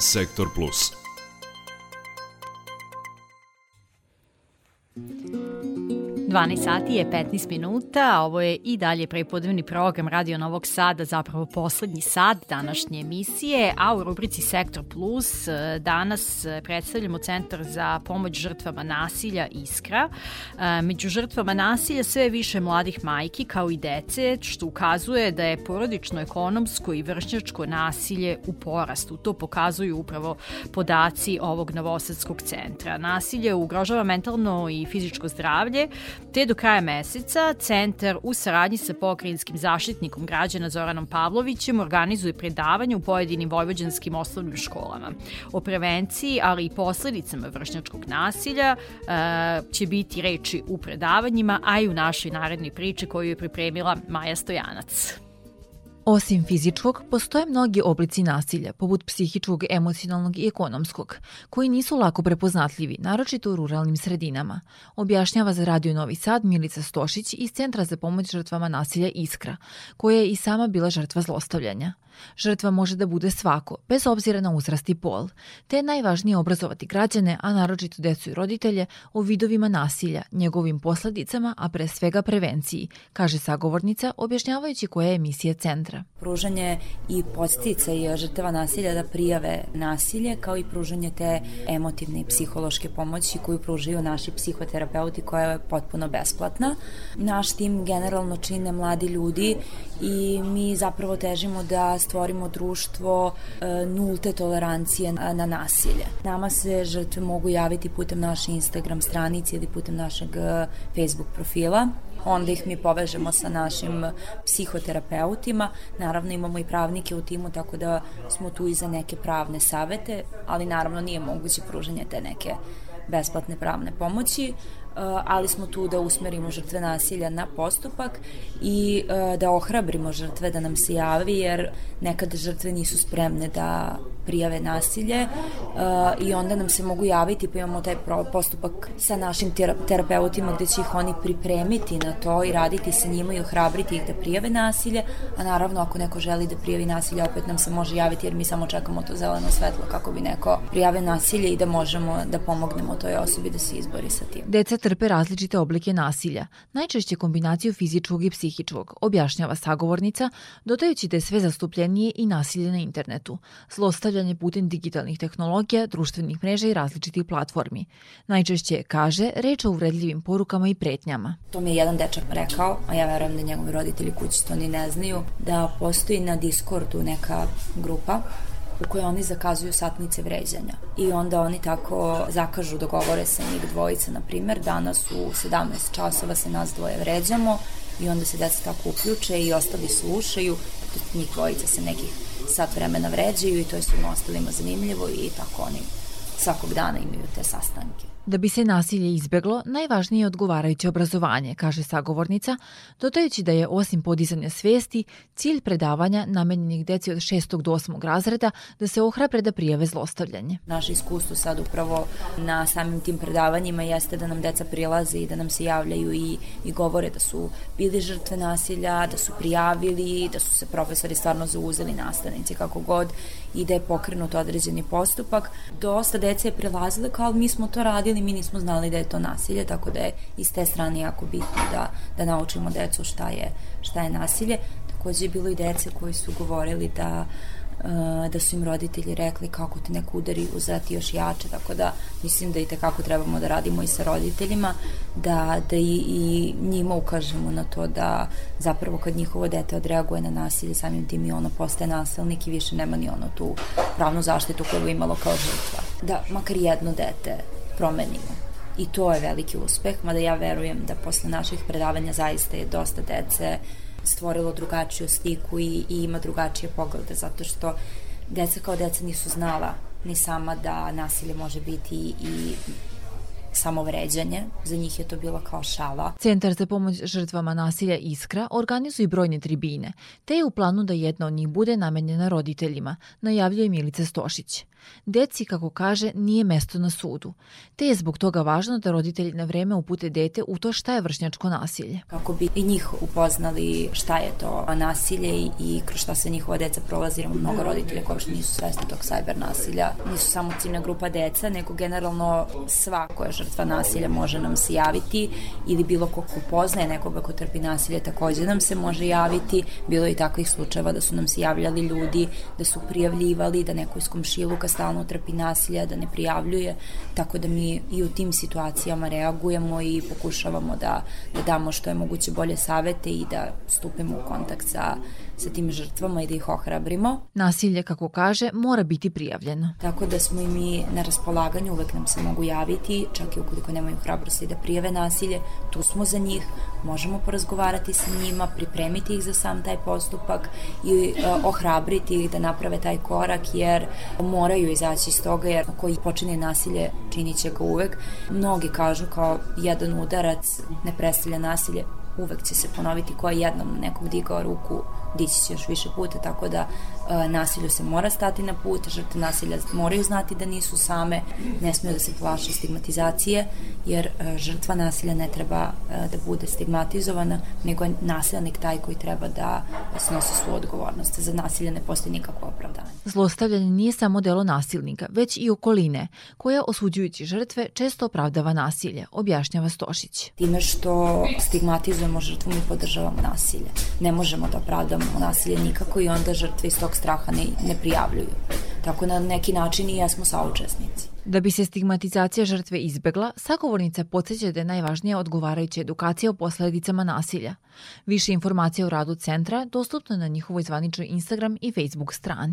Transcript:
Sektor Plus. 12 sati je 15 minuta, a ovo je i dalje prepodnevni program Radio Novog Sada, zapravo poslednji sat današnje emisije, a u rubrici Sektor Plus e, danas predstavljamo Centar za pomoć žrtvama nasilja Iskra. E, među žrtvama nasilja sve više mladih majki kao i dece, što ukazuje da je porodično, ekonomsko i vršnjačko nasilje u porastu. To pokazuju upravo podaci ovog Novosadskog centra. Nasilje ugrožava mentalno i fizičko zdravlje, te do kraja meseca Centar u saradnji sa pokrajinskim zaštitnikom građana Zoranom Pavlovićem organizuje predavanje u pojedinim vojvođanskim osnovnim školama. O prevenciji, ali i posledicama vršnjačkog nasilja e, će biti reči u predavanjima, a i u našoj narednoj priči koju je pripremila Maja Stojanac. Osim fizičkog, postoje mnogi oblici nasilja, poput psihičkog, emocionalnog i ekonomskog, koji nisu lako prepoznatljivi, naročito u ruralnim sredinama, objašnjava za Radio Novi Sad Milica Stošić iz Centra za pomoć žrtvama nasilja Iskra, koja je i sama bila žrtva zlostavljanja. Žrtva može da bude svako, bez obzira na uzrast i pol, te je najvažnije obrazovati građane, a naročito decu i roditelje, o vidovima nasilja, njegovim posledicama, a pre svega prevenciji, kaže sagovornica, objašnjavajući koja je emisija centra. Pružanje i postica i žrtava nasilja da prijave nasilje, kao i pružanje te emotivne i psihološke pomoći koju pružaju naši psihoterapeuti koja je potpuno besplatna. Naš tim generalno čine mladi ljudi i mi zapravo težimo da stvorimo društvo e, nulte tolerancije na nasilje. Nama se žrtve mogu javiti putem naše Instagram stranice ili putem našeg e, Facebook profila onda ih mi povežemo sa našim psihoterapeutima. Naravno imamo i pravnike u timu, tako da smo tu i za neke pravne savete, ali naravno nije moguće pružanje te neke besplatne pravne pomoći. Eh, ali smo tu da usmerimo žrtve nasilja na postupak i eh, da ohrabrimo žrtve da nam se javi jer nekad žrtve nisu spremne da prijave nasilje uh, i onda nam se mogu javiti pa imamo taj postupak sa našim terapeutima gde će ih oni pripremiti na to i raditi sa njima i ohrabriti ih da prijave nasilje, a naravno ako neko želi da prijavi nasilje opet nam se može javiti jer mi samo čekamo to zeleno svetlo kako bi neko prijave nasilje i da možemo da pomognemo toj osobi da se izbori sa tim. Deca trpe različite oblike nasilja, najčešće kombinaciju fizičkog i psihičkog, objašnjava sagovornica, dodajući da je sve zastupljenije i nasilje na internetu. Zlostavljanje putem digitalnih tehnologija, društvenih mreža i različitih platformi. Najčešće, kaže, reč o uvredljivim porukama i pretnjama. To mi je jedan dečak rekao, a ja verujem da njegovi roditelji kući to ni ne znaju, da postoji na Discordu neka grupa u kojoj oni zakazuju satnice vređanja. I onda oni tako zakažu, dogovore se njih dvojica, na primer, danas u 17 časova se nas dvoje vređamo i onda se deca tako uključe i ostali slušaju, njih dvojica se nekih sat vremena vređaju i to je svima ostalima zanimljivo i tako oni svakog dana imaju te sastanke. Da bi se nasilje izbeglo, najvažnije je odgovarajuće obrazovanje, kaže sagovornica, dodajući da je osim podizanja svesti, cilj predavanja namenjenih deci od 6. do 8. razreda da se ohrabre da prijave zlostavljanje. Naše iskustvo sad upravo na samim tim predavanjima jeste da nam deca prilaze i da nam se javljaju i, i govore da su bili žrtve nasilja, da su prijavili, da su se profesori stvarno zauzeli nastavnici kako god i da je pokrenut određeni postupak. Dosta dece je prilazile kao mi smo to radili radili, mi nismo znali da je to nasilje, tako da je iz te strane jako bitno da, da naučimo decu šta je, šta je nasilje. Takođe je bilo i dece koji su govorili da uh, da su im roditelji rekli kako te neko udari uzeti još jače, tako da mislim da i tekako trebamo da radimo i sa roditeljima, da, da i, i njima ukažemo na to da zapravo kad njihovo dete odreaguje na nasilje, samim tim i ono postaje nasilnik i više nema ni ono tu pravnu zaštitu koju je imalo kao žrtva. Da, makar jedno dete promenimo. I to je veliki uspeh, mada ja verujem da posle naših predavanja zaista je dosta dece stvorilo drugačiju sliku i, i ima drugačije poglede, zato što deca kao deca nisu znala ni sama da nasilje može biti i samovređanje, za njih je to bilo kao šala. Centar za pomoć žrtvama nasilja Iskra organizuje brojne tribine, te je u planu da jedna od njih bude namenjena roditeljima, najavljuje Milica Stošić. Deci, kako kaže, nije mesto na sudu, te je zbog toga važno da roditelji na vreme upute dete u to šta je vršnjačko nasilje. Kako bi i njih upoznali šta je to nasilje i kroz šta se njihova deca prolazi, mnogo roditelja koji nisu svesni tog sajber nasilja. Nisu samo ciljna grupa deca, nego generalno sva koja žrtva nasilja može nam se javiti ili bilo ko ko poznaje nekoga ko trpi nasilje takođe nam se može javiti. Bilo je i takvih slučajeva da su nam se javljali ljudi, da su prijavljivali, da neko iz komšiluka stalno trpi nasilja, da ne prijavljuje, tako da mi i u tim situacijama reagujemo i pokušavamo da, da damo što je moguće bolje savete i da stupimo u kontakt sa sa tim žrtvama i da ih ohrabrimo. Nasilje, kako kaže, mora biti prijavljeno. Tako da smo i mi na raspolaganju, uvek nam se mogu javiti, čak i ukoliko nemaju hrabrosti da prijave nasilje, tu smo za njih, možemo porazgovarati sa njima, pripremiti ih za sam taj postupak i uh, ohrabriti ih da naprave taj korak, jer moraju izaći iz toga, jer koji počine nasilje činit će ga uvek. Mnogi kažu kao jedan udarac ne predstavlja nasilje, uvek će se ponoviti ko je jednom nekog digao ruku dići će još više puta, tako da e, nasilju se mora stati na put, žrtve nasilja moraju znati da nisu same, ne smiju da se plaše stigmatizacije, jer e, žrtva nasilja ne treba e, da bude stigmatizovana, nego je nasilnik taj koji treba da snosi svu odgovornost. Za nasilje ne postoji nikakvo opravdanje. Zlostavljanje nije samo delo nasilnika, već i okoline, koja osuđujući žrtve često opravdava nasilje, objašnjava Stošić. Time što stigmatizujemo žrtvu mi podržavamo nasilje. Ne možemo da opravdamo nasilje nikako i onda žrtve iz tog straha ne, ne prijavljuju. Tako na neki način i jesmo saučesnici. Da bi se stigmatizacija žrtve izbegla, sagovornica podsjeća da je najvažnija odgovarajuća edukacija o posledicama nasilja. Više informacija o radu centra dostupno je na njihovoj zvaničnoj Instagram i Facebook strani.